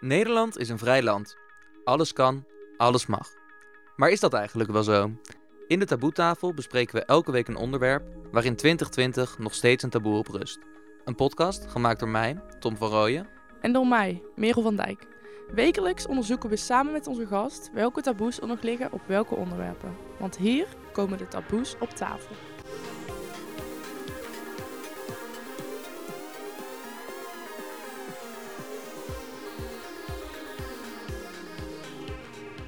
Nederland is een vrij land. Alles kan, alles mag. Maar is dat eigenlijk wel zo? In de taboetafel bespreken we elke week een onderwerp waarin 2020 nog steeds een taboe op rust. Een podcast gemaakt door mij, Tom van Rooyen. En door mij, Merel van Dijk. Wekelijks onderzoeken we samen met onze gast welke taboes er nog liggen op welke onderwerpen. Want hier komen de taboes op tafel.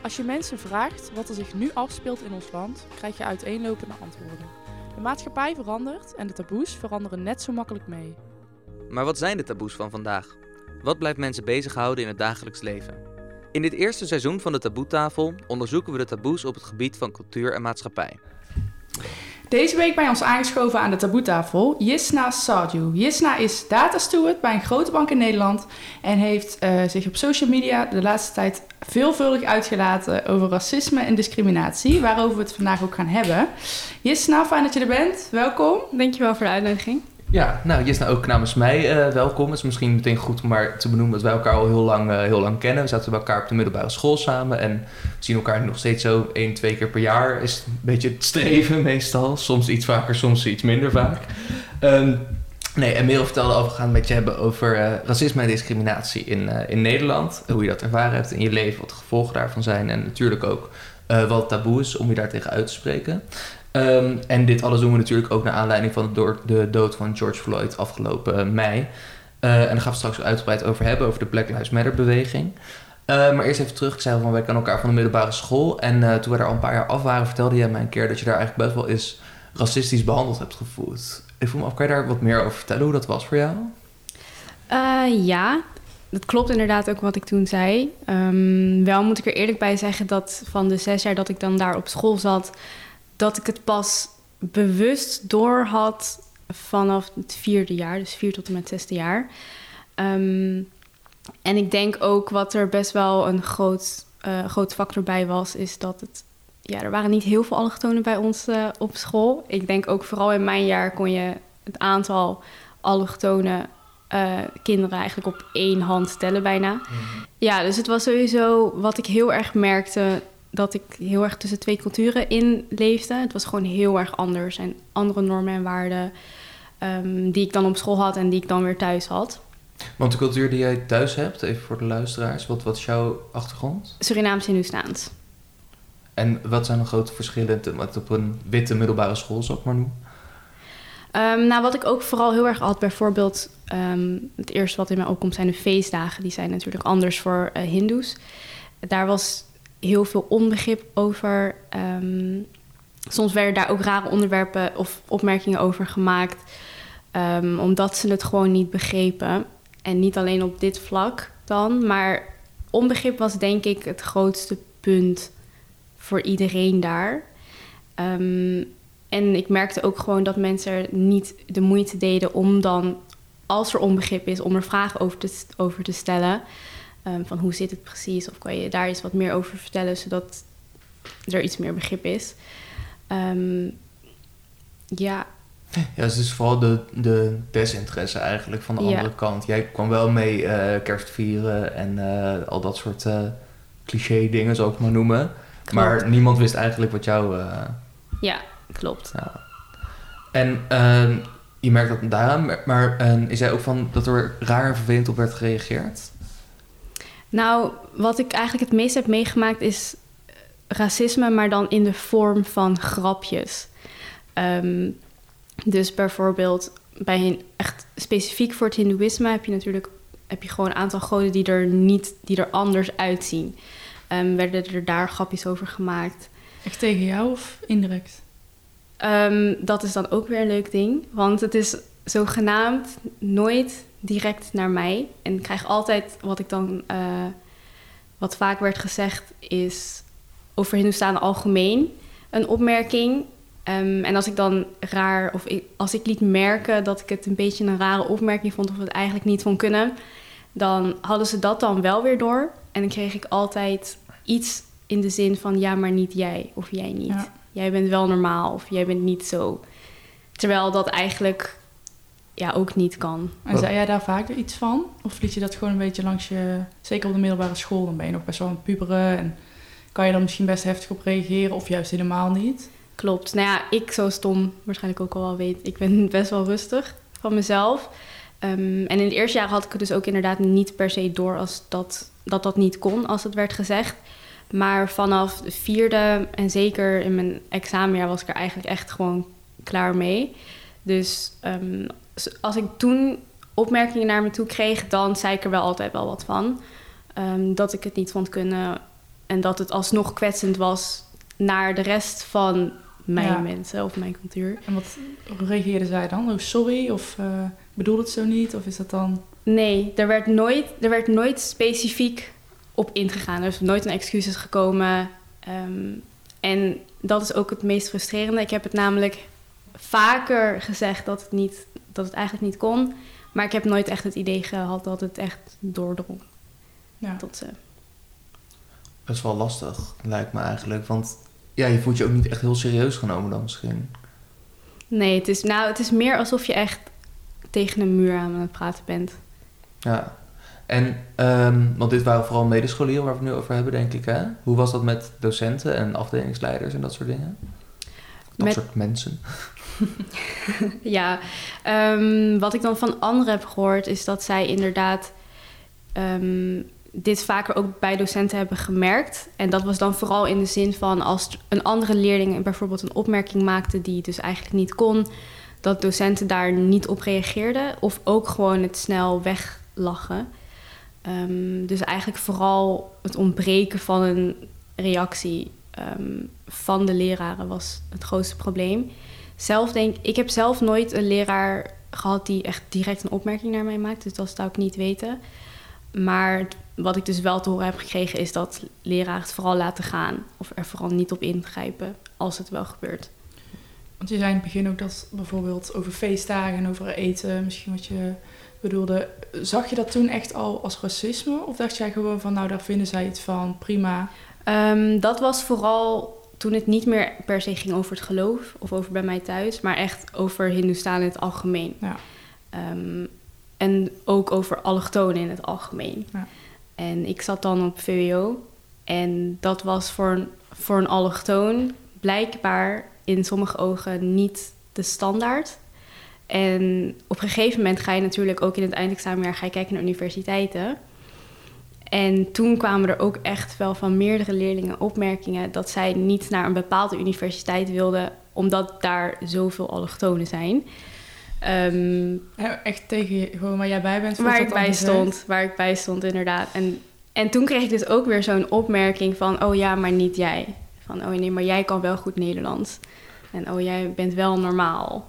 Als je mensen vraagt wat er zich nu afspeelt in ons land, krijg je uiteenlopende antwoorden. De maatschappij verandert en de taboes veranderen net zo makkelijk mee. Maar wat zijn de taboes van vandaag? Wat blijft mensen bezighouden in het dagelijks leven? In dit eerste seizoen van de Taboetafel onderzoeken we de taboes op het gebied van cultuur en maatschappij. Deze week bij ons aangeschoven aan de taboetafel Jisna Sardu. Jisna is data steward bij een grote bank in Nederland en heeft uh, zich op social media de laatste tijd veelvuldig uitgelaten over racisme en discriminatie, waarover we het vandaag ook gaan hebben. Jisna, fijn dat je er bent. Welkom. Dankjewel voor de uitnodiging. Ja, nou Jisna ook namens mij uh, welkom. Het is misschien meteen goed om maar te benoemen dat wij elkaar al heel lang, uh, heel lang kennen. We zaten bij elkaar op de middelbare school samen en we zien elkaar nog steeds zo één, twee keer per jaar. Is een beetje het streven meestal. Soms iets vaker, soms iets minder vaak. Um, nee, en Merel vertelde over, we gaan het met je hebben over uh, racisme en discriminatie in, in Nederland. Hoe je dat ervaren hebt in je leven, wat de gevolgen daarvan zijn en natuurlijk ook wat taboe is om je daar tegen uit te spreken. Um, en dit alles doen we natuurlijk ook naar aanleiding van de, de dood van George Floyd afgelopen uh, mei. Uh, en daar gaan we straks uitgebreid over hebben, over de Black Lives Matter beweging. Uh, maar eerst even terug, ik zei van wij kennen elkaar van de middelbare school. En toen we daar al een paar jaar af waren, vertelde jij mij een keer dat je daar eigenlijk best wel eens racistisch behandeld hebt gevoeld. Ik voel me af, kan je daar wat meer over vertellen hoe dat was voor jou? ja, dat klopt inderdaad ook wat ik toen zei. Um, wel moet ik er eerlijk bij zeggen dat van de zes jaar dat ik dan daar op school zat dat ik het pas bewust door had vanaf het vierde jaar, dus vier tot en met zesde jaar. Um, en ik denk ook wat er best wel een groot, uh, groot factor bij was, is dat het. Ja, er waren niet heel veel allochtonen bij ons uh, op school. Ik denk ook vooral in mijn jaar kon je het aantal allochtone uh, kinderen eigenlijk op één hand tellen bijna. Mm -hmm. Ja, dus het was sowieso wat ik heel erg merkte dat ik heel erg tussen twee culturen in leefde. Het was gewoon heel erg anders en andere normen en waarden um, die ik dan op school had en die ik dan weer thuis had. Want de cultuur die jij thuis hebt, even voor de luisteraars, wat, wat is jouw achtergrond? Surinaams Hindoestaans. En wat zijn de grote verschillen met op een witte middelbare school, zou ik maar noemen? Um, nou, wat ik ook vooral heel erg had, bijvoorbeeld, um, het eerste wat in mij opkomt zijn de feestdagen. Die zijn natuurlijk anders voor uh, Hindoes. Daar was heel veel onbegrip over. Um, soms werden daar ook rare onderwerpen of opmerkingen over gemaakt, um, omdat ze het gewoon niet begrepen. En niet alleen op dit vlak dan, maar onbegrip was denk ik het grootste punt voor iedereen daar. Um, en ik merkte ook gewoon dat mensen niet de moeite deden om dan, als er onbegrip is, om er vragen over te, over te stellen. Um, van hoe zit het precies? Of kan je daar iets wat meer over vertellen, zodat er iets meer begrip is. Um, ja. Ja, dus het is vooral de, de desinteresse eigenlijk van de andere kant. Jij kwam wel mee uh, kerst vieren en uh, al dat soort uh, cliché dingen, zou ik maar noemen. Klopt. Maar niemand wist eigenlijk wat jou... ja, klopt. Ja. En ehm, je merkt dat daaraan, maar is jij ook van dat er raar en vervelend op werd gereageerd? Nou, wat ik eigenlijk het meest heb meegemaakt is racisme, maar dan in de vorm van grapjes. Um, dus bijvoorbeeld bij een, echt specifiek voor het Hindoeïsme heb je natuurlijk heb je gewoon een aantal goden die er niet, die er anders uitzien. Um, werden er daar grapjes over gemaakt. Echt tegen jou of indirect? Um, dat is dan ook weer een leuk ding, want het is zogenaamd nooit direct naar mij. En ik krijg altijd wat ik dan, uh, wat vaak werd gezegd, is over Hindoestaan algemeen een opmerking. Um, en als ik dan raar, of ik, als ik liet merken dat ik het een beetje een rare opmerking vond, of het eigenlijk niet van kunnen, dan hadden ze dat dan wel weer door. En dan kreeg ik altijd iets in de zin van ja, maar niet jij of jij niet. Ja. Jij bent wel normaal of jij bent niet zo. Terwijl dat eigenlijk ja, ook niet kan. En zei jij daar vaak iets van? Of liet je dat gewoon een beetje langs je... Zeker op de middelbare school, dan ben je nog best wel aan het puberen. En kan je dan misschien best heftig op reageren of juist helemaal niet? Klopt. Nou ja, ik zo stom waarschijnlijk ook al wel weet. Ik ben best wel rustig van mezelf. Ehm, en in het eerste jaar had ik het dus ook inderdaad niet per se door als dat, dat dat niet kon, als het werd gezegd. Maar vanaf de vierde en zeker in mijn examenjaar was ik er eigenlijk echt gewoon klaar mee. Dus ehm, als ik toen opmerkingen naar me toe kreeg, dan zei ik er wel altijd wel wat van. Ehm, dat ik het niet vond kunnen en dat het alsnog kwetsend was naar de rest van mijn Ja. mensen of mijn cultuur. En wat reageerde zij dan? Oh, sorry? Of eh bedoel het zo niet? Of is dat dan... Nee, er werd nooit, er werd nooit specifiek op ingegaan. Er is nooit een excuses gekomen. Ehm, en dat is ook het meest frustrerende. Ik heb het namelijk vaker gezegd dat het, niet, dat het eigenlijk niet kon. Maar ik heb nooit echt het idee gehad dat het echt doordrong Ja. tot ze. Best wel lastig, lijkt me eigenlijk. Want ja, je voelt je ook niet echt heel serieus genomen dan misschien. Nee, het is, nou, het is meer alsof je echt tegen een muur aan het praten bent. Ja. En, ehm, want dit waren vooral medescholieren waar we het nu over hebben, denk ik, hè? Hoe was dat met docenten en afdelingsleiders en dat soort dingen? Dat Met- soort mensen. Ja, ehm, wat ik dan van anderen heb gehoord is dat zij inderdaad ehm, dit vaker ook bij docenten hebben gemerkt. En dat was dan vooral in de zin van als een andere leerling bijvoorbeeld een opmerking maakte die dus eigenlijk niet kon, dat docenten daar niet op reageerden of ook gewoon het snel weglachen. Ehm, dus eigenlijk vooral het ontbreken van een reactie van de leraren was het grootste probleem zelf denk ik heb zelf nooit een leraar gehad die echt direct een opmerking naar mij maakt. Dus dat zou ik niet weten. Maar wat ik dus wel te horen heb gekregen is dat leraren het vooral laten gaan. Of er vooral niet op ingrijpen als het wel gebeurt. Want je zei in het begin ook dat bijvoorbeeld over feestdagen en over eten, misschien wat je bedoelde. Zag je dat toen echt al als racisme? Of dacht jij gewoon van, nou daar vinden zij iets van, prima. Ehm, dat was vooral toen het niet meer per se ging over het geloof of over bij mij thuis, maar echt over Hindoestaan in het algemeen. Ja. Ehm, en ook over allochtonen in het algemeen. Ja. En ik zat dan op VWO en dat was voor een, voor een allochtoon blijkbaar in sommige ogen niet de standaard. En op een gegeven moment ga je natuurlijk ook in het eindexamenjaar ga je kijken naar universiteiten. En toen kwamen er ook echt wel van meerdere leerlingen opmerkingen dat zij niet naar een bepaalde universiteit wilden, omdat daar zoveel allochtonen zijn. Ehm, Echt tegen je, gewoon waar jij bij bent. waar ik bij stond, waar ik bij stond inderdaad. En, en toen kreeg ik dus ook weer zo'n opmerking van, oh ja, maar niet jij. Van, oh nee, maar jij kan wel goed Nederlands. En oh, jij bent wel normaal.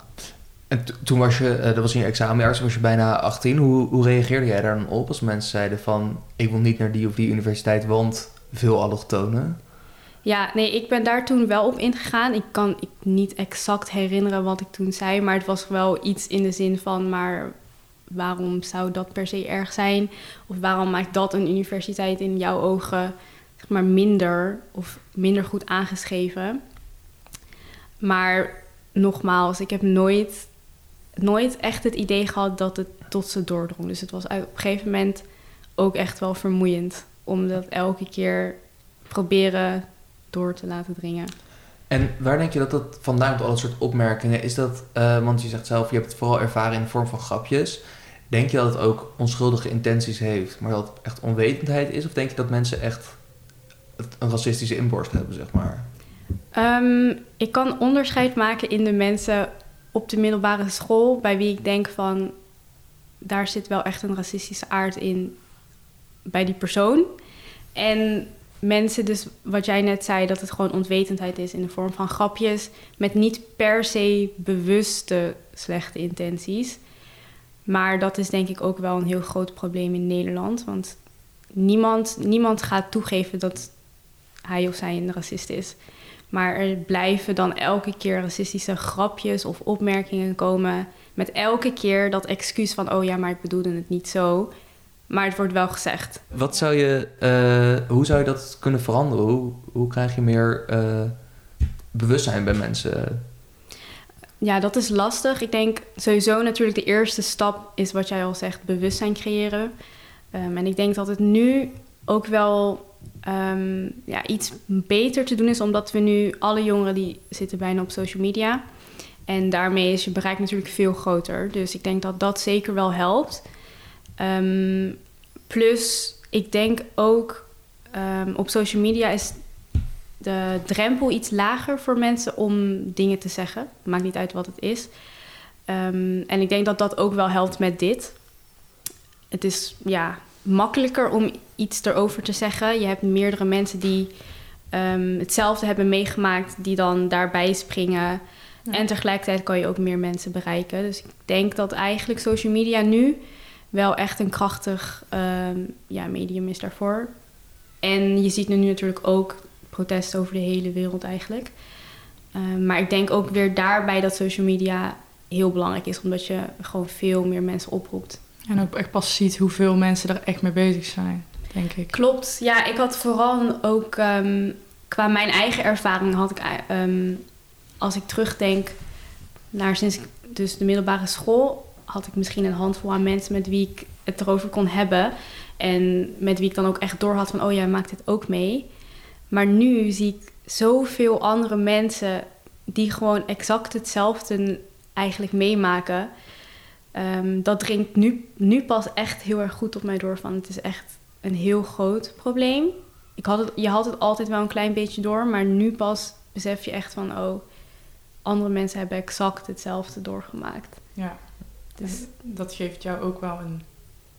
En to- toen was je, eh, dat was in je examenjaar, toen was je bijna 18. Hoe, hoe reageerde jij daar dan op als mensen zeiden van... ik wil niet naar die of die universiteit, want veel allochtonen? Ja, nee, ik ben daar toen wel op ingegaan. Ik kan ik niet exact herinneren wat ik toen zei, maar het was wel iets in de zin van, maar waarom zou dat per se erg zijn? Of waarom maakt dat een universiteit in jouw ogen zeg maar minder of minder goed aangeschreven? Maar nogmaals, ik heb nooit, nooit echt het idee gehad dat het tot ze doordrong. Dus het was op een gegeven moment ook echt wel vermoeiend om dat elke keer proberen door te laten dringen. En waar denk je dat dat vandaan komt, al dat soort opmerkingen? Is dat, eh, want je zegt zelf, je hebt het vooral ervaren in de vorm van grapjes. Denk je dat het ook onschuldige intenties heeft, maar dat het echt onwetendheid is? Of denk je dat mensen echt een racistische inborst hebben, zeg maar? Ehm, ik kan onderscheid maken in de mensen op de middelbare school, bij wie ik denk van, daar zit wel echt een racistische aard in bij die persoon. En mensen, dus wat jij net zei, dat het gewoon onwetendheid is in de vorm van grapjes, met niet per se bewuste slechte intenties. Maar dat is denk ik ook wel een heel groot probleem in Nederland, want niemand, niemand gaat toegeven dat hij of zij een racist is. Maar er blijven dan elke keer racistische grapjes of opmerkingen komen. Met elke keer dat excuus van: oh ja, maar ik bedoelde het niet zo. Maar het wordt wel gezegd. Wat zou je, eh, hoe zou je dat kunnen veranderen? Hoe, hoe krijg je meer eh, bewustzijn bij mensen? ja, dat is lastig. Ik denk sowieso natuurlijk de eerste stap is wat jij al zegt, bewustzijn creëren. Ehm, en ik denk dat het nu ook wel ehm, ja, iets beter te doen is, omdat we nu alle jongeren die zitten bijna op social media. En daarmee is je bereik natuurlijk veel groter. Dus ik denk dat dat zeker wel helpt. Ehm, plus, ik denk ook ehm, op social media is de drempel iets lager voor mensen om dingen te zeggen. Maakt niet uit wat het is. En ik denk dat dat ook wel helpt met dit. Het is ja, makkelijker om iets erover te zeggen. Je hebt meerdere mensen die ehm, hetzelfde hebben meegemaakt, die dan daarbij springen. Ja. En tegelijkertijd kan je ook meer mensen bereiken. Dus ik denk dat eigenlijk social media nu wel echt een krachtig ehm, ja, medium is daarvoor. En je ziet nu natuurlijk ook protesten over de hele wereld eigenlijk. Ehm, maar ik denk ook weer daarbij dat social media heel belangrijk is, omdat je gewoon veel meer mensen oproept. En ook echt pas ziet hoeveel mensen er echt mee bezig zijn, denk ik. Klopt. Ja, ik had vooral ook ehm, qua mijn eigen ervaring had ik ehm, als ik terugdenk naar sinds ik dus de middelbare school had ik misschien een handvol aan mensen met wie ik het erover kon hebben en met wie ik dan ook echt door had van oh jij maakt dit ook mee. Maar nu zie ik zoveel andere mensen die gewoon exact hetzelfde eigenlijk meemaken. Ehm, dat dringt nu, nu pas echt heel erg goed op mij door van het is echt een heel groot probleem. Ik had het, je had het altijd wel een klein beetje door, maar nu pas besef je echt van oh, andere mensen hebben exact hetzelfde doorgemaakt. Ja, Dus dat geeft jou ook wel een,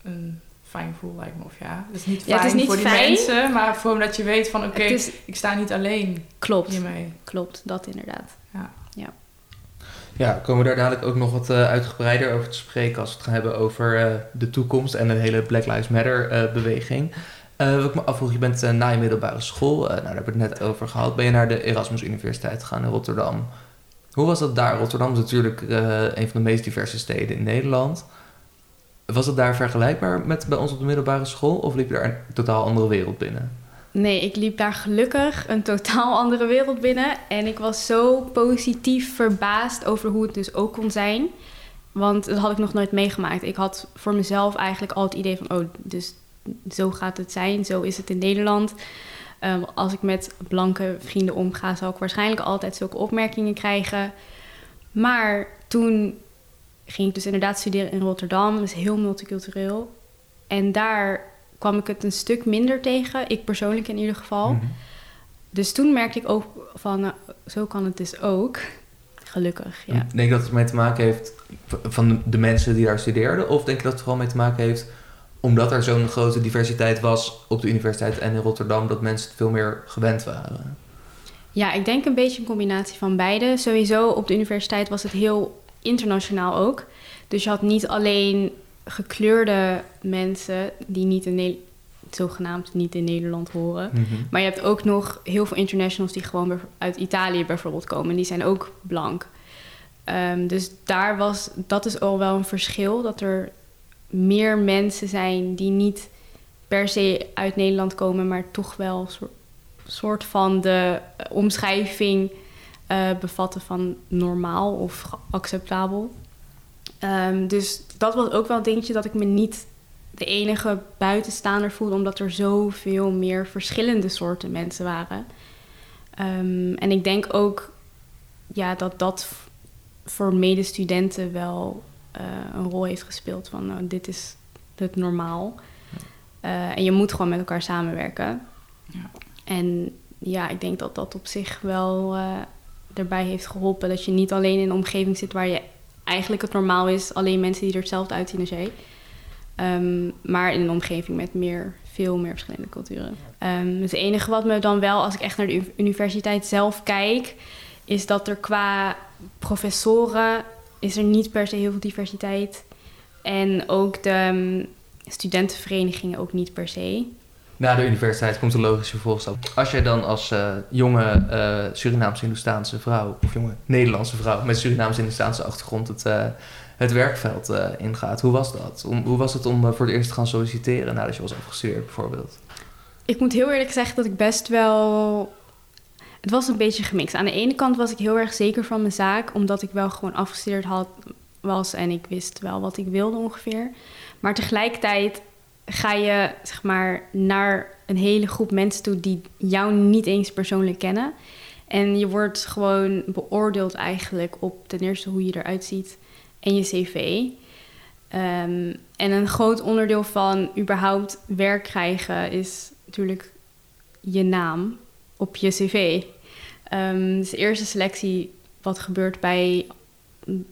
een fijn gevoel, lijkt me. Of ja, het is niet Ja, fijn is niet voor die fijn. mensen, maar voor omdat je weet van oké, ik sta niet alleen klopt, hiermee. klopt, dat inderdaad. Ja, komen we daar dadelijk ook nog wat eh, uitgebreider over te spreken als we het gaan hebben over eh, de toekomst en de hele Black Lives Matter eh, beweging. Wat ik me afvroeg, je bent na je middelbare school, nou daar hebben we het net over gehad, ben je naar de Erasmus Universiteit gegaan in Rotterdam. Hoe was dat daar? Rotterdam is natuurlijk een van de meest diverse steden in Nederland. Was het daar vergelijkbaar met bij ons op de middelbare school of liep je daar een totaal andere wereld binnen? Nee, ik liep daar gelukkig een totaal andere wereld binnen. En ik was zo positief verbaasd over hoe het dus ook kon zijn. Want dat had ik nog nooit meegemaakt. Ik had voor mezelf eigenlijk al het idee van... oh, dus zo gaat het zijn, zo is het in Nederland. Ehm, als ik met blanke vrienden omga... zal ik waarschijnlijk altijd zulke opmerkingen krijgen. Maar toen ging ik dus inderdaad studeren in Rotterdam. Is heel multicultureel. En daar kwam ik het een stuk minder tegen. Ik persoonlijk in ieder geval. Mhm. Dus toen merkte ik ook van, nou, zo kan het dus ook. Gelukkig, ja. Denk je dat het mee te maken heeft van de mensen die daar studeerden? Of denk je dat het vooral mee te maken heeft omdat er zo'n grote diversiteit was op de universiteit en in Rotterdam, dat mensen het veel meer gewend waren? Ja, ik denk een beetje een combinatie van beide. Sowieso op de universiteit was het heel internationaal ook. Dus je had niet alleen gekleurde mensen die niet in Ne- zogenaamd niet in Nederland horen. Maar je hebt ook nog heel veel internationals die gewoon uit Italië bijvoorbeeld komen. En die zijn ook blank. Ehm, dus daar was, dat is al wel een verschil. Dat er meer mensen zijn die niet per se uit Nederland komen, maar toch wel een soort, soort van de omschrijving eh, bevatten van normaal of acceptabel. Ehm, dus dat was ook wel een dingetje dat ik me niet de enige buitenstaander voelde, omdat er zoveel meer verschillende soorten mensen waren. Ehm, en ik denk ook ja, dat dat voor medestudenten wel eh, een rol heeft gespeeld. Van nou, dit is het normaal. Eh, en je moet gewoon met elkaar samenwerken. Ja. En ja, ik denk dat dat op zich wel eh, erbij heeft geholpen. Dat je niet alleen in een omgeving zit waar je eigenlijk het normaal is, alleen mensen die er hetzelfde uitzien als jij. Ehm, maar in een omgeving met meer, veel meer verschillende culturen. Ehm, het enige wat me dan wel, als ik echt naar de universiteit zelf kijk, is dat er qua professoren is er niet per se heel veel diversiteit. En ook de ehm, studentenverenigingen ook niet per se. Na de universiteit komt een logische vervolgstap. Als jij dan als eh, jonge eh, Surinaamse-Hindoestaanse vrouw, of jonge Nederlandse vrouw met Surinaamse-Hindoestaanse achtergrond het, eh, het werkveld ingaat, hoe was dat? Hoe was het om voor het eerst te gaan solliciteren nadat je was afgestudeerd bijvoorbeeld? Ik moet heel eerlijk zeggen dat ik best wel. het was een beetje gemixt. Aan de ene kant was ik heel erg zeker van mijn zaak, omdat ik wel gewoon afgestudeerd had, was en ik wist wel wat ik wilde ongeveer. Maar tegelijkertijd ga je zeg maar naar een hele groep mensen toe die jou niet eens persoonlijk kennen. En je wordt gewoon beoordeeld eigenlijk op ten eerste hoe je eruit ziet en je cv. Ehm, en een groot onderdeel van überhaupt werk krijgen is natuurlijk je naam op je cv. Um, dus de eerste selectie wat gebeurt bij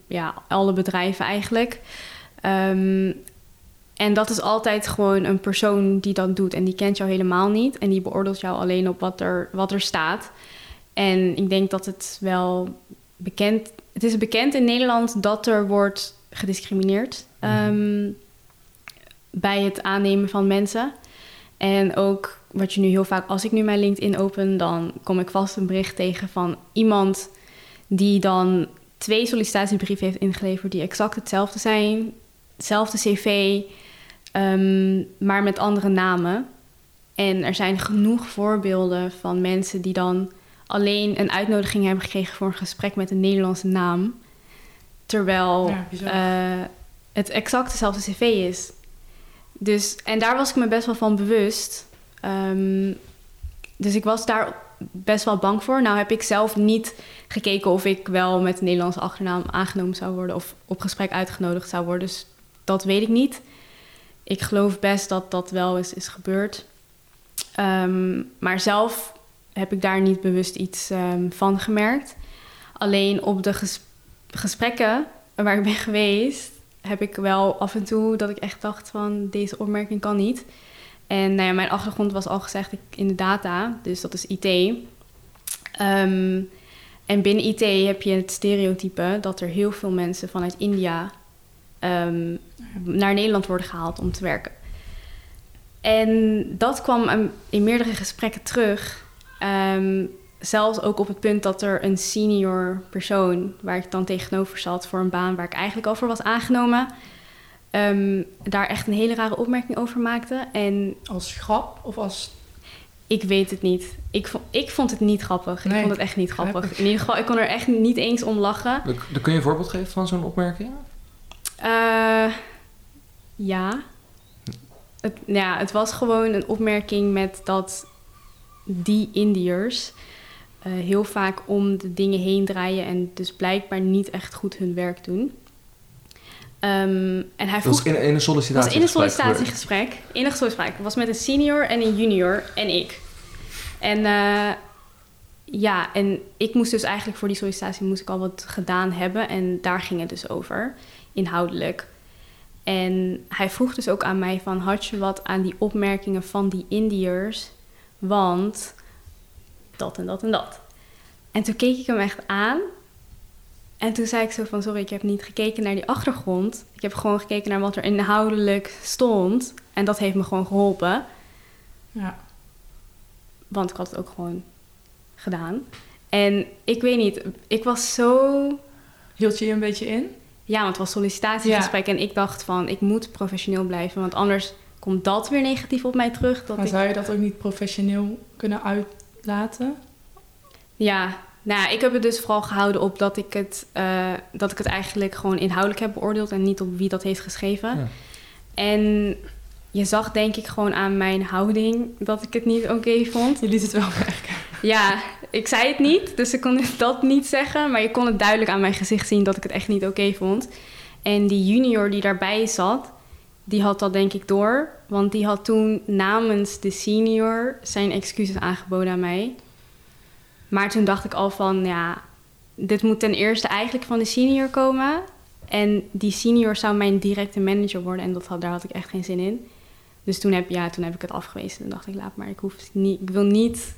ja, alle bedrijven eigenlijk. Ehm, en dat is altijd gewoon een persoon die dat doet en die kent jou helemaal niet. En die beoordeelt jou alleen op wat er, wat er staat. En ik denk dat het wel bekend... Het is bekend in Nederland dat er wordt gediscrimineerd... Um, bij het aannemen van mensen. En ook wat je nu heel vaak... Als ik nu mijn LinkedIn open, dan kom ik vast een bericht tegen van iemand... die dan twee sollicitatiebrieven heeft ingeleverd... die exact hetzelfde zijn. Hetzelfde cv, um, maar met andere namen. En er zijn genoeg voorbeelden van mensen die dan alleen een uitnodiging hebben gekregen voor een gesprek met een Nederlandse naam. Terwijl ja, uh, het exact dezelfde cv is. Dus, en daar was ik me best wel van bewust. Um, dus ik was daar best wel bang voor. Nou heb ik zelf niet gekeken of ik wel met een Nederlandse achternaam aangenomen zou worden of op gesprek uitgenodigd zou worden. Dus dat weet ik niet. Ik geloof best dat dat wel eens is gebeurd. Um, maar zelf heb ik daar niet bewust iets um, van gemerkt. Alleen op de ges gesprekken waar ik ben geweest, heb ik wel af en toe dat ik echt dacht van deze opmerking kan niet. En nou ja, mijn achtergrond was al gezegd in de data, dus dat is IT. Um, en binnen IT heb je het stereotype dat er heel veel mensen vanuit India um, naar Nederland worden gehaald om te werken. En dat kwam in meerdere gesprekken terug. Um, zelfs ook op het punt dat er een senior persoon, waar ik dan tegenover zat voor een baan waar ik eigenlijk over was aangenomen, um, daar echt een hele rare opmerking over maakte. En als grap of als. Ik weet het niet. Ik vond, ik vond het niet grappig. Nee, ik vond het echt niet grappig. In ieder geval, ik kon er echt niet eens om lachen. Dan kun je een voorbeeld geven van zo'n opmerking? Uh, ja. Het, ja. Het was gewoon een opmerking met dat die Indiërs uh, heel vaak om de dingen heen draaien en dus blijkbaar niet echt goed hun werk doen. Um, en hij vroeg, was in, in een sollicitatiegesprek? was in een sollicitatiegesprek. In een gesprek. Was met een senior en een junior en ik. En uh, ja, en ik moest dus eigenlijk voor die sollicitatie moest ik al wat gedaan hebben. En daar ging het dus over, inhoudelijk. En hij vroeg dus ook aan mij van... had je wat aan die opmerkingen van die Indiërs? Want dat en dat en dat. En toen keek ik hem echt aan. En toen zei ik zo van, sorry, ik heb niet gekeken naar die achtergrond. Ik heb gewoon gekeken naar wat er inhoudelijk stond. En dat heeft me gewoon geholpen. Ja. Want ik had het ook gewoon gedaan. En ik weet niet, ik was zo... Hield je je een beetje in? Ja, want het was sollicitatiegesprek. En ik dacht van, ik moet professioneel blijven. Want anders komt dat weer negatief op mij terug. Dat maar zou je dat ook niet professioneel kunnen uitlaten? Ja, nou, ik heb het dus vooral gehouden op dat ik het, uh, dat ik het eigenlijk gewoon inhoudelijk heb beoordeeld en niet op wie dat heeft geschreven. Ja. En je zag denk ik gewoon aan mijn houding dat ik het niet oké vond. Je liet het wel merken. Ja, ik zei het niet, dus ik kon dat niet zeggen. Maar je kon het duidelijk aan mijn gezicht zien dat ik het echt niet oké vond. En die junior die daarbij zat, die had dat denk ik door. Want die had toen namens de senior zijn excuses aangeboden aan mij. Maar toen dacht ik al van, ja, dit moet ten eerste eigenlijk van de senior komen. En die senior zou mijn directe manager worden. En dat had, daar had ik echt geen zin in. Dus toen heb, ja, toen heb ik het afgewezen. Toen dacht ik, laat maar, ik, hoef niet, ik wil niet...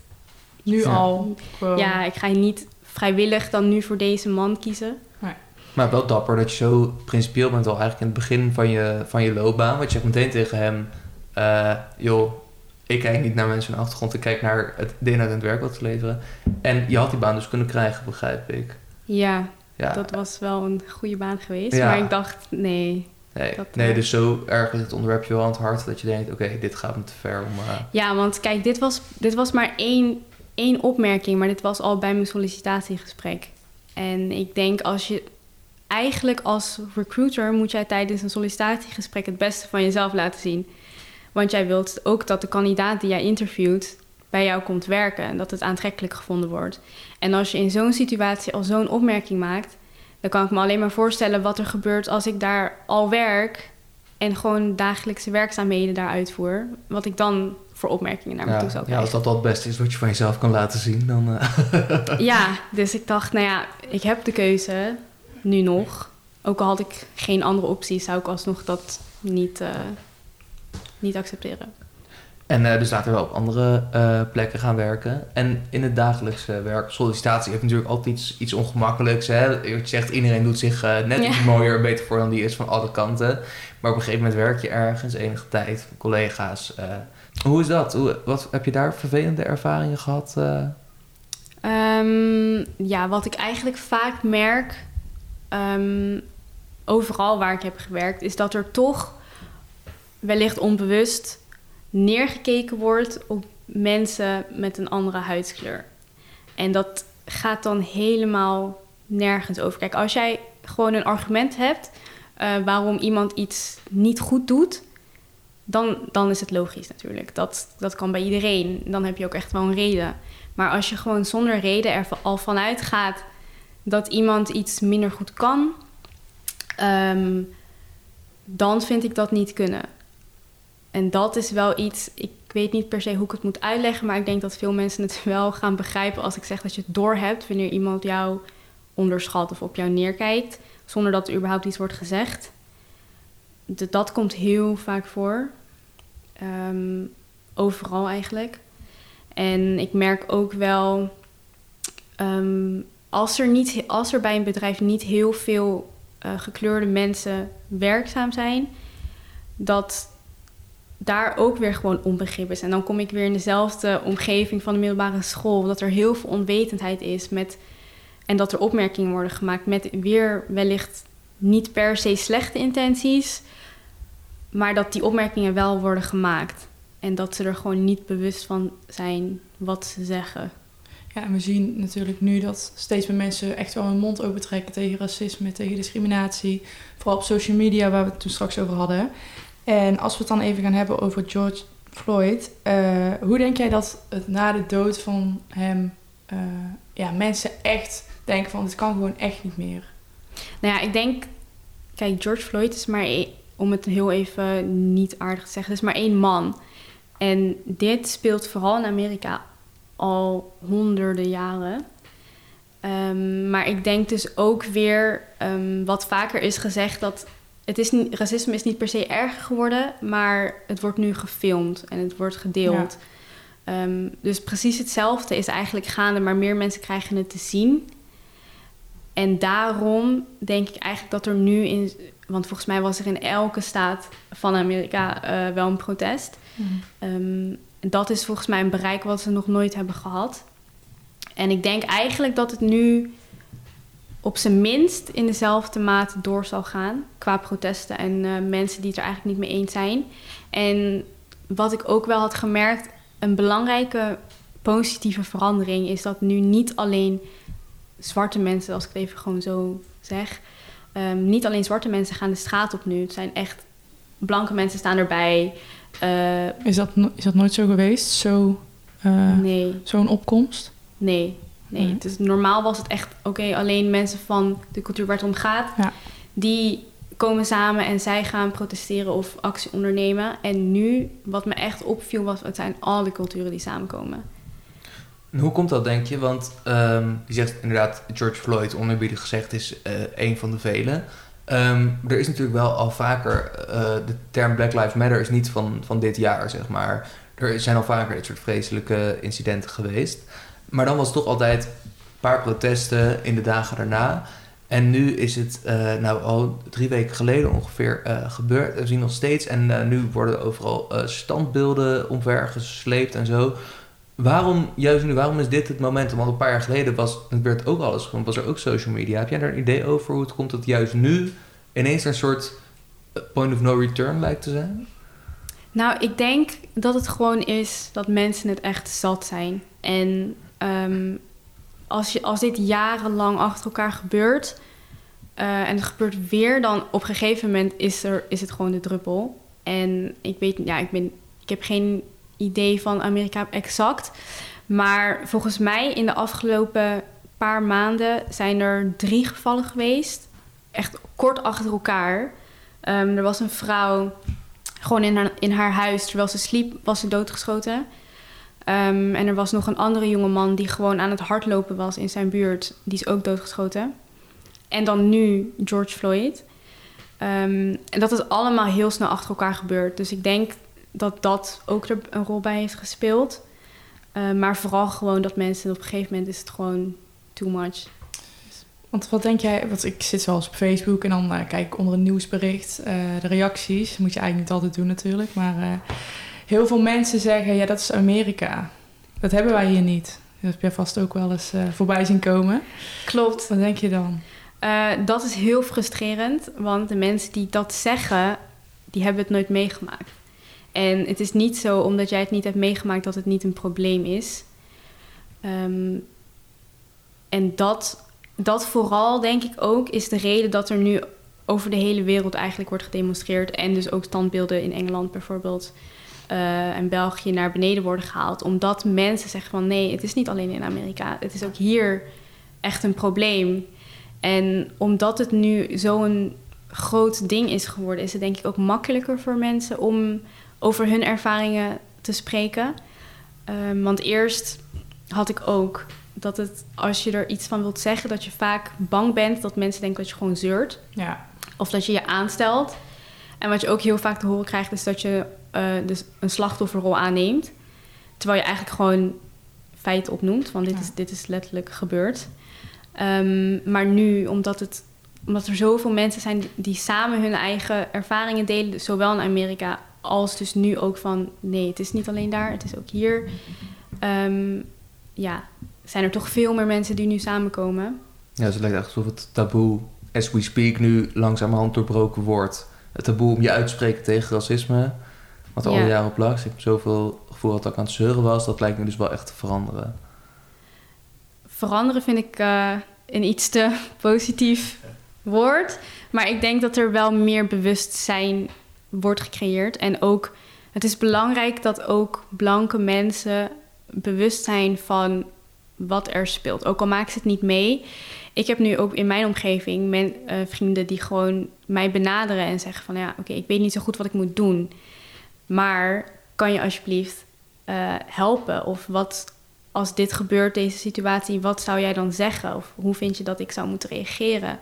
Nu al? Ja, ik ga niet vrijwillig dan nu voor deze man kiezen. Nee. Maar wel dapper dat je zo principieel bent al eigenlijk in het begin van je, van je loopbaan. Want je hebt meteen tegen hem... Uh, joh, ik kijk niet naar mensen hun achtergrond, ik kijk naar het, de inhoud en het werk wat te leveren. En je had die baan dus kunnen krijgen, begrijp ik. Ja, ja. dat was wel een goede baan geweest. Maar ik dacht, nee. Nee, nee, dus zo erg is het onderwerp wel aan het hart dat je denkt, oké, dit gaat me te ver om... Uh... Ja, want kijk, dit was, dit was maar één één opmerking, maar dit was al bij mijn sollicitatiegesprek. En ik denk als je eigenlijk als recruiter moet jij tijdens een sollicitatiegesprek het beste van jezelf laten zien. Want jij wilt ook dat de kandidaat die jij interviewt bij jou komt werken en dat het aantrekkelijk gevonden wordt. En als je in zo'n situatie al zo'n opmerking maakt, dan kan ik me alleen maar voorstellen wat er gebeurt als ik daar al werk en gewoon dagelijkse werkzaamheden daar uitvoer. Wat ik dan voor opmerkingen naar me ja, toe zou ja, als dat wel het beste is wat je van jezelf kan laten zien, dan... eh, Ja, dus ik dacht, nou ja, ik heb de keuze, nu nog. Ook al had ik geen andere optie, zou ik alsnog dat niet, eh, niet accepteren. En eh, dus laten we wel op andere eh, plekken gaan werken. En in het dagelijkse werk, sollicitatie heeft natuurlijk altijd iets, iets ongemakkelijks. Hè? Je zegt, iedereen doet zich eh, net Ja. iets mooier en beter voor dan die is van alle kanten. Maar op een gegeven moment werk je ergens, enige tijd, collega's. hoe is dat? Hoe, wat, heb je daar vervelende ervaringen gehad? eh? Ehm, ja, wat ik eigenlijk vaak merk, ehm, overal waar ik heb gewerkt, is dat er toch wellicht onbewust neergekeken wordt op mensen met een andere huidskleur. En dat gaat dan helemaal nergens over. Kijk, als jij gewoon een argument hebt eh, waarom iemand iets niet goed doet, dan, dan is het logisch natuurlijk. Dat, dat kan bij iedereen. Dan heb je ook echt wel een reden. Maar als je gewoon zonder reden er al vanuit gaat dat iemand iets minder goed kan, ehm, dan vind ik dat niet kunnen. En dat is wel iets, ik weet niet per se hoe ik het moet uitleggen, maar ik denk dat veel mensen het wel gaan begrijpen als ik zeg dat je het doorhebt wanneer iemand jou onderschat of op jou neerkijkt, zonder dat er überhaupt iets wordt gezegd. D- dat komt heel vaak voor. Ehm, overal eigenlijk. En ik merk ook wel, ehm, als, er niet, als er bij een bedrijf niet heel veel eh, gekleurde mensen werkzaam zijn, dat daar ook weer gewoon onbegrip is. En dan kom ik weer in dezelfde omgeving van de middelbare school, dat er heel veel onwetendheid is met, en dat er opmerkingen worden gemaakt met weer wellicht niet per se slechte intenties, maar dat die opmerkingen wel worden gemaakt. En dat ze er gewoon niet bewust van zijn wat ze zeggen. Ja, en we zien natuurlijk nu dat steeds meer mensen echt wel hun mond opentrekken tegen racisme, tegen discriminatie. Vooral op social media, waar we het toen straks over hadden. En als we het dan even gaan hebben over George Floyd. eh, hoe denk jij dat het na de dood van hem eh, ja, mensen echt denken van dit kan gewoon echt niet meer? Nou ja, ik denk, kijk, George Floyd is maar, één- om het heel even niet aardig te zeggen, het is maar één man. En dit speelt vooral in Amerika al honderden jaren. Ehm, maar ik denk dus ook weer, ehm, wat vaker is gezegd, dat het is niet, racisme is niet per se erger geworden, maar het wordt nu gefilmd en het wordt gedeeld. Ehm, dus precies hetzelfde is eigenlijk gaande, maar meer mensen krijgen het te zien. En daarom denk ik eigenlijk dat er nu in, want volgens mij was er in elke staat van Amerika eh, wel een protest. Ehm, dat is volgens mij een bereik wat ze nog nooit hebben gehad. En ik denk eigenlijk dat het nu op zijn minst in dezelfde mate door zal gaan qua protesten en eh, mensen die het er eigenlijk niet mee eens zijn. En wat ik ook wel had gemerkt, een belangrijke positieve verandering is dat nu niet alleen zwarte mensen, als ik het even gewoon zo zeg, ehm, niet alleen zwarte mensen gaan de straat op nu. Het zijn echt blanke mensen staan erbij. Eh, Is dat, is dat nooit zo geweest? Zo, eh, nee, Zo'n opkomst? nee, nee. Dus normaal was het echt, oké, alleen mensen van de cultuur waar het om gaat, Ja. die komen samen en zij gaan protesteren of actie ondernemen. En nu, wat me echt opviel, was het zijn alle culturen die samenkomen. En hoe komt dat, denk je? Want ehm, je zegt inderdaad, George Floyd, oneerbiedig gezegd, is eh een van de velen. Ehm, er is natuurlijk wel al vaker, eh, de term Black Lives Matter is niet van, van dit jaar, zeg maar. Er zijn al vaker dit soort vreselijke incidenten geweest. Maar dan was het toch altijd een paar protesten in de dagen daarna. En nu is het eh, nou al drie weken geleden ongeveer eh, gebeurd. We zien nog steeds. En eh, nu worden overal standbeelden omvergesleept en zo. Waarom, juist nu, waarom is dit het moment? Want een paar jaar geleden was, het ook alles, gewoon, was er ook social media. Heb jij daar een idee over hoe het komt dat juist nu ineens een soort point of no return lijkt te zijn? Nou, ik denk dat het gewoon is dat mensen het echt zat zijn. En ehm, als, je, als dit jarenlang achter elkaar gebeurt eh, en het gebeurt weer, dan op een gegeven moment is, er, is het gewoon de druppel. En ik weet, ja, ik, ben, ik heb geen idee van Amerika exact. Maar volgens mij in de afgelopen paar maanden zijn er drie gevallen geweest. Echt kort achter elkaar. Ehm, er was een vrouw gewoon in haar, in haar huis, terwijl ze sliep, was ze doodgeschoten. Ehm, en er was nog een andere jongeman die gewoon aan het hardlopen was in zijn buurt. Die is ook doodgeschoten. En dan nu George Floyd. Ehm, en dat is allemaal heel snel achter elkaar gebeurd. Dus ik denk dat dat ook er een rol bij heeft gespeeld. Uh, maar vooral gewoon dat mensen op een gegeven moment is het gewoon too much. Want wat denk jij, want ik zit zoals op Facebook en dan uh, kijk ik onder een nieuwsbericht uh, de reacties. Moet je eigenlijk niet altijd doen natuurlijk. Maar heel veel mensen zeggen, ja dat is Amerika. Dat hebben wij hier niet. Dat heb jij vast ook wel eens voorbij zien komen. Klopt. Wat denk je dan? dat is heel frustrerend, want de mensen die dat zeggen, die hebben het nooit meegemaakt. En het is niet zo omdat jij het niet hebt meegemaakt dat het niet een probleem is. Um, en dat, dat vooral, denk ik ook, is de reden dat er nu over de hele wereld eigenlijk wordt gedemonstreerd. En dus ook standbeelden in Engeland bijvoorbeeld uh, en België naar beneden worden gehaald. Omdat mensen zeggen van nee, het is niet alleen in Amerika. Het is ook hier echt een probleem. En omdat het nu zo'n groot ding is geworden, is het denk ik ook makkelijker voor mensen om over hun ervaringen te spreken. Um, want eerst had ik ook dat het, als je er iets van wilt zeggen, dat je vaak bang bent dat mensen denken dat je gewoon zeurt. Ja. Of dat je je aanstelt. En wat je ook heel vaak te horen krijgt, is dat je uh, dus een slachtofferrol aanneemt. Terwijl je eigenlijk gewoon feiten opnoemt, want dit, is, dit is letterlijk gebeurd. Um, maar nu, omdat, het, omdat er zoveel mensen zijn die samen hun eigen ervaringen delen, zowel in Amerika als dus nu ook van nee, het is niet alleen daar, het is ook hier. Um, ja, zijn er toch veel meer mensen die nu samenkomen. Ja, dus het lijkt echt alsof het taboe, as we speak, nu langzamerhand doorbroken wordt. Het taboe om je uit te spreken tegen racisme, wat al ja. jaren op lag. Ik heb zoveel gevoel dat ik aan het zeuren was. Dat lijkt me dus wel echt te veranderen. Veranderen vind ik uh, een iets te positief woord. Maar ik denk dat er wel meer bewustzijn wordt gecreëerd. En ook, het is belangrijk dat ook blanke mensen bewust zijn van wat er speelt. Ook al maken ze het niet mee. Ik heb nu ook in mijn omgeving men, uh, vrienden die gewoon mij benaderen en zeggen van ja, oké, ik weet niet zo goed wat ik moet doen. Maar kan je alsjeblieft uh, helpen? Of wat als dit gebeurt, deze situatie, wat zou jij dan zeggen? Of hoe vind je dat ik zou moeten reageren?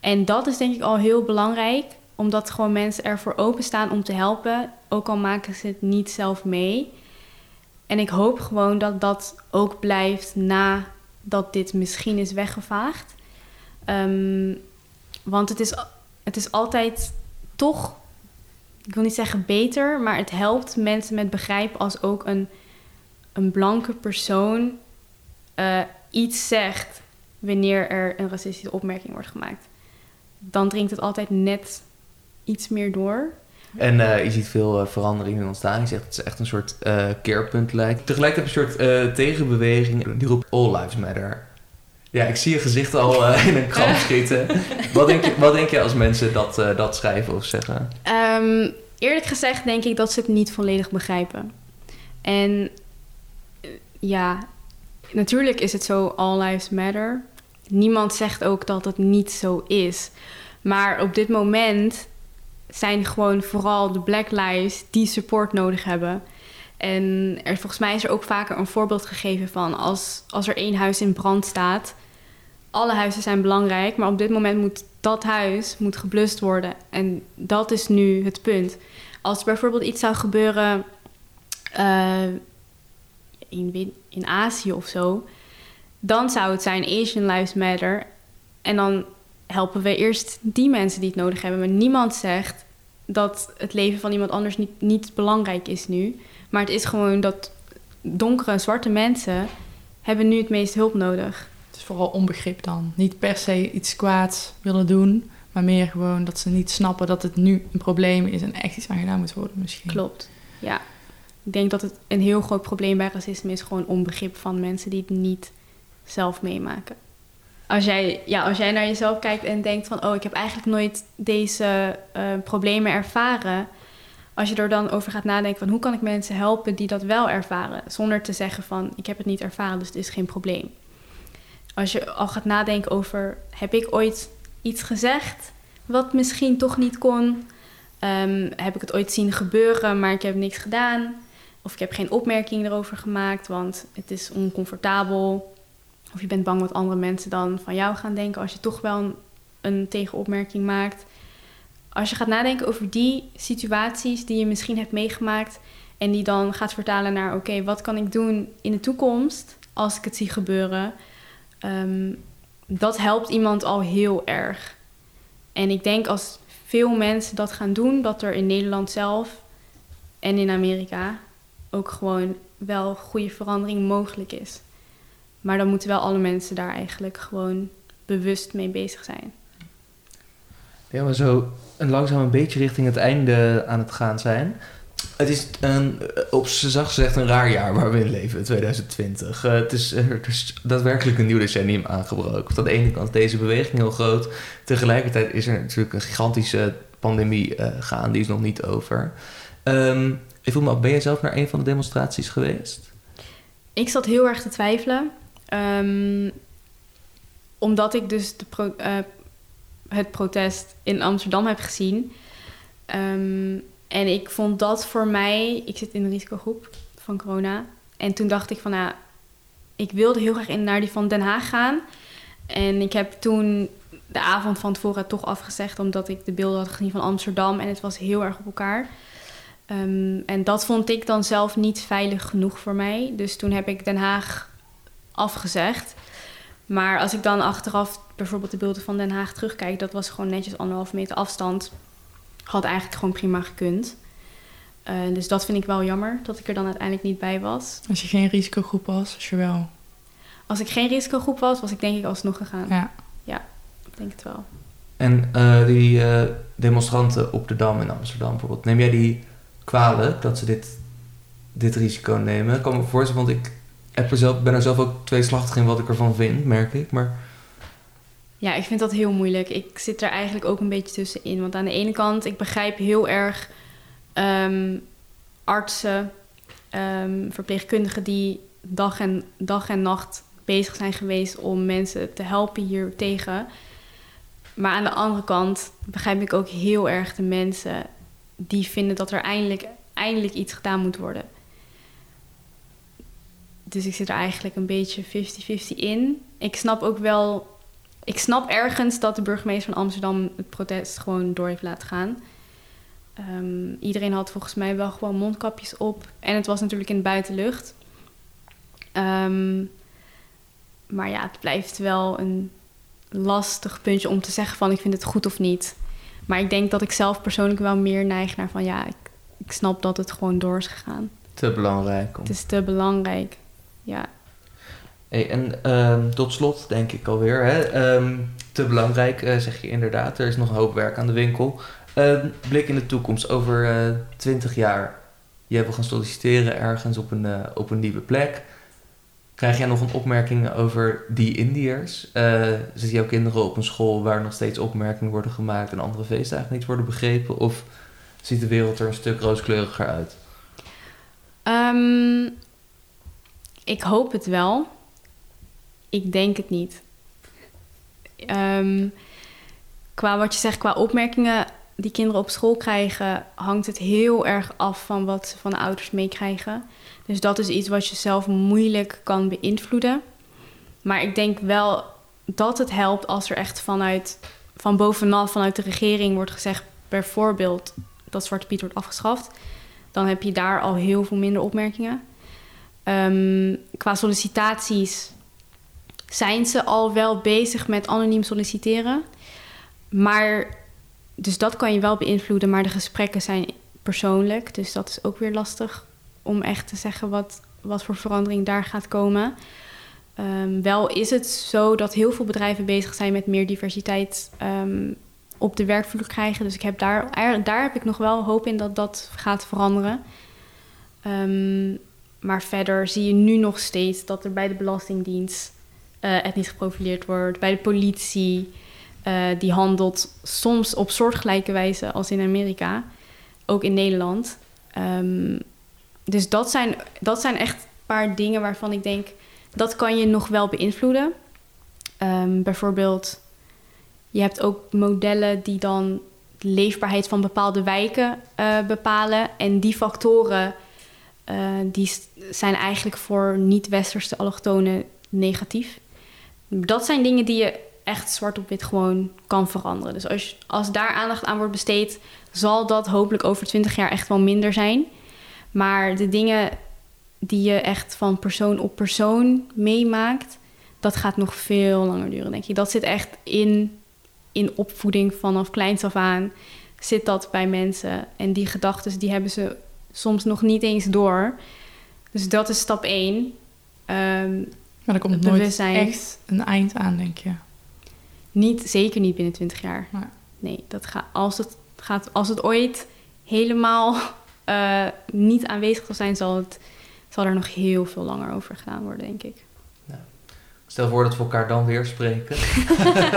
En dat is denk ik al heel belangrijk, omdat gewoon mensen ervoor openstaan om te helpen, ook al maken ze het niet zelf mee. En ik hoop gewoon dat dat ook blijft nadat dit misschien is weggevaagd. Um, want het is, het is altijd toch, ik wil niet zeggen beter, maar het helpt mensen met begrijpen als ook een, een blanke persoon uh, iets zegt wanneer er een racistische opmerking wordt gemaakt. Dan dringt het altijd net iets meer door. En uh, je ziet veel uh, veranderingen ontstaan. Je zegt het is echt een soort keerpunt lijkt. Tegelijkertijd heb je een soort tegenbeweging die roept All Lives Matter. Ja, ik zie je gezicht al in een kramp schieten. wat, denk je, wat denk je als mensen dat, dat schrijven of zeggen? Um, eerlijk gezegd denk ik dat ze het niet volledig begrijpen. En ja, natuurlijk is het zo All Lives Matter. Niemand zegt ook dat het niet zo is. Maar op dit moment zijn gewoon vooral de Black Lives die support nodig hebben. En er, volgens mij is er ook vaker een voorbeeld gegeven van als, als er één huis in brand staat. Alle huizen zijn belangrijk, maar op dit moment moet dat huis moet geblust worden. En dat is nu het punt. Als er bijvoorbeeld iets zou gebeuren uh, in, in Azië of zo, dan zou het zijn Asian Lives Matter. En dan helpen we eerst die mensen die het nodig hebben. Maar niemand zegt dat het leven van iemand anders niet, niet belangrijk is nu. Maar het is gewoon dat donkere, zwarte mensen hebben nu het meest hulp nodig. Het is vooral onbegrip dan. Niet per se iets kwaads willen doen, maar meer gewoon dat ze niet snappen dat het nu een probleem is en echt iets aan gedaan moet worden misschien. Klopt, ja. Ik denk dat het een heel groot probleem bij racisme is gewoon onbegrip van mensen die het niet zelf meemaken. Als jij, ja, als jij naar jezelf kijkt en denkt van, oh, ik heb eigenlijk nooit deze uh, problemen ervaren. Als je er dan over gaat nadenken van hoe kan ik mensen helpen die dat wel ervaren, zonder te zeggen van, ik heb het niet ervaren, dus het is geen probleem. Als je al gaat nadenken over, heb ik ooit iets gezegd wat misschien toch niet kon? Um, heb ik het ooit zien gebeuren, maar ik heb niks gedaan? Of ik heb geen opmerking erover gemaakt, want het is oncomfortabel. Of je bent bang wat andere mensen dan van jou gaan denken als je toch wel een, een tegenopmerking maakt. Als je gaat nadenken over die situaties die je misschien hebt meegemaakt en die dan gaat vertalen naar oké, wat kan ik doen in de toekomst als ik het zie gebeuren, um, dat helpt iemand al heel erg. En ik denk als veel mensen dat gaan doen, dat er in Nederland zelf en in Amerika ook gewoon wel goede verandering mogelijk is. Maar dan moeten wel alle mensen daar eigenlijk gewoon bewust mee bezig zijn. Ja, we zo langzaam een beetje richting het einde aan het gaan zijn. Het is een, op z'n zacht gezegd een raar jaar waar we in leven, 2020. Uh, het, is, er is daadwerkelijk een nieuw decennium aangebroken. Aan de ene kant deze beweging heel groot. Tegelijkertijd is er natuurlijk een gigantische pandemie uh, gaande, die is nog niet over. Um, ik voel me ben jij zelf naar een van de demonstraties geweest? Ik zat heel erg te twijfelen. Um, omdat ik dus de het protest in Amsterdam heb gezien. Um, en ik vond dat voor mij... Ik zit in de risicogroep van corona. En toen dacht ik van, nou, ik wilde heel graag naar die van Den Haag gaan. En ik heb toen de avond van tevoren toch afgezegd... omdat ik de beelden had gezien van Amsterdam. En het was heel erg op elkaar. Um, en dat vond ik dan zelf niet veilig genoeg voor mij. Dus toen heb ik Den Haag afgezegd. Maar als ik dan achteraf bijvoorbeeld de beelden van Den Haag terugkijk... dat was gewoon netjes anderhalf meter afstand had eigenlijk gewoon prima gekund. Uh, dus dat vind ik wel jammer, dat ik er dan uiteindelijk niet bij was. Als je geen risicogroep was, als je wel... Als ik geen risicogroep was, was ik denk ik alsnog gegaan. Ja. Ja, ik denk het wel. En uh, die uh, demonstranten op de Dam in Amsterdam bijvoorbeeld, neem jij die kwalijk dat ze dit, dit risico nemen? Ik kan me voorstellen, want ik heb er zelf, ben er zelf ook tweeslachtig in wat ik ervan vind, merk ik. Maar ja, ik vind dat heel moeilijk. Ik zit er eigenlijk ook een beetje tussenin. Want aan de ene kant, ik begrijp heel erg um, artsen, um, verpleegkundigen die dag en, dag en nacht bezig zijn geweest om mensen te helpen hier tegen. Maar aan de andere kant begrijp ik ook heel erg de mensen die vinden dat er eindelijk, eindelijk iets gedaan moet worden. Dus ik zit er eigenlijk een beetje 50-50 in. Ik snap ook wel ik snap ergens dat de burgemeester van Amsterdam het protest gewoon door heeft laten gaan. Um, iedereen had volgens mij wel gewoon mondkapjes op. En het was natuurlijk in de buitenlucht. Um, maar ja, het blijft wel een lastig puntje om te zeggen van ik vind het goed of niet. Maar ik denk dat ik zelf persoonlijk wel meer neig naar van ja, ik, ik snap dat het gewoon door is gegaan. Te belangrijk. Om... Het is te belangrijk, ja. En um, tot slot denk ik alweer, hè, um, te belangrijk uh, zeg je inderdaad, er is nog een hoop werk aan de winkel. Uh, blik in de toekomst, over uh, eh, 20 jaar, jij wil gaan solliciteren ergens op een, op een nieuwe plek. Krijg jij nog een opmerking over die Indiërs? zitten jouw kinderen op een school waar nog steeds opmerkingen worden gemaakt en andere feestdagen niet worden begrepen? Of ziet de wereld er een stuk rooskleuriger uit? Ik hoop het wel. Ik denk het niet. Um, qua wat je zegt, qua opmerkingen die kinderen op school krijgen, hangt het heel erg af van wat ze van de ouders meekrijgen. Dus dat is iets wat je zelf moeilijk kan beïnvloeden. Maar ik denk wel dat het helpt als er echt vanuit, van bovenaf, vanuit de regering wordt gezegd, bijvoorbeeld dat Zwarte Piet wordt afgeschaft. Dan heb je daar al heel veel minder opmerkingen. Um, qua sollicitaties zijn ze al wel bezig met anoniem solliciteren. Maar, dus dat kan je wel beïnvloeden, maar de gesprekken zijn persoonlijk. Dus dat is ook weer lastig om echt te zeggen wat, wat voor verandering daar gaat komen. Um, wel is het zo dat heel veel bedrijven bezig zijn met meer diversiteit um, op de werkvloer krijgen. Dus ik heb daar, daar heb ik nog wel hoop in dat dat gaat veranderen. Ehm, maar verder zie je nu nog steeds dat er bij de Belastingdienst uh, etnisch geprofileerd wordt, bij de politie. Uh, die handelt soms op soortgelijke wijze als in Amerika, ook in Nederland. Um, dus dat zijn, dat zijn echt een paar dingen waarvan ik denk dat kan je nog wel beïnvloeden. Um, bijvoorbeeld, je hebt ook modellen die dan de leefbaarheid van bepaalde wijken uh, bepalen. En die factoren die zijn eigenlijk voor niet-westerse allochtonen negatief. Dat zijn dingen die je echt zwart op wit gewoon kan veranderen. Dus als, als daar aandacht aan wordt besteed, zal dat hopelijk over 20 jaar echt wel minder zijn. Maar de dingen die je echt van persoon op persoon meemaakt, dat gaat nog veel langer duren, denk ik. Dat zit echt in, in opvoeding vanaf kleins af aan. Zit dat bij mensen. En die gedachten die hebben ze soms nog niet eens door. Dus dat is stap één. Um, maar er komt nooit bewustzijn. echt een eind aan, denk je? Niet, zeker niet binnen 20 jaar. Maar. Nee, dat gaat, als, het gaat, als het ooit helemaal uh, niet aanwezig zal zijn, zal, het, zal er nog heel veel langer over gedaan worden, denk ik. Nou, stel voor dat we elkaar dan weer spreken.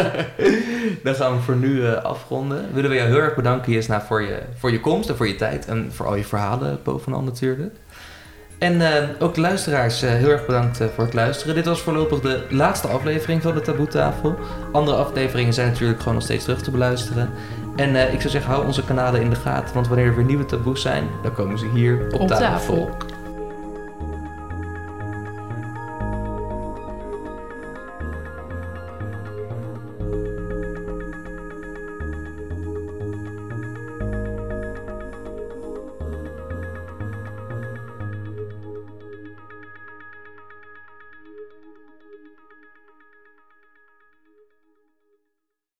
dan gaan we voor nu uh, afronden. Willen we jou heel erg bedanken, Jesna, voor je, voor je komst en voor je tijd. En voor al je verhalen bovenal natuurlijk. En uh, ook de luisteraars, uh, heel erg bedankt uh, voor het luisteren. Dit was voorlopig de laatste aflevering van de Taboetafel. Andere afleveringen zijn natuurlijk gewoon nog steeds terug te beluisteren. En ik zou zeggen, hou onze kanalen in de gaten, want wanneer er weer nieuwe taboes zijn, dan komen ze hier op, op tafel. tafel.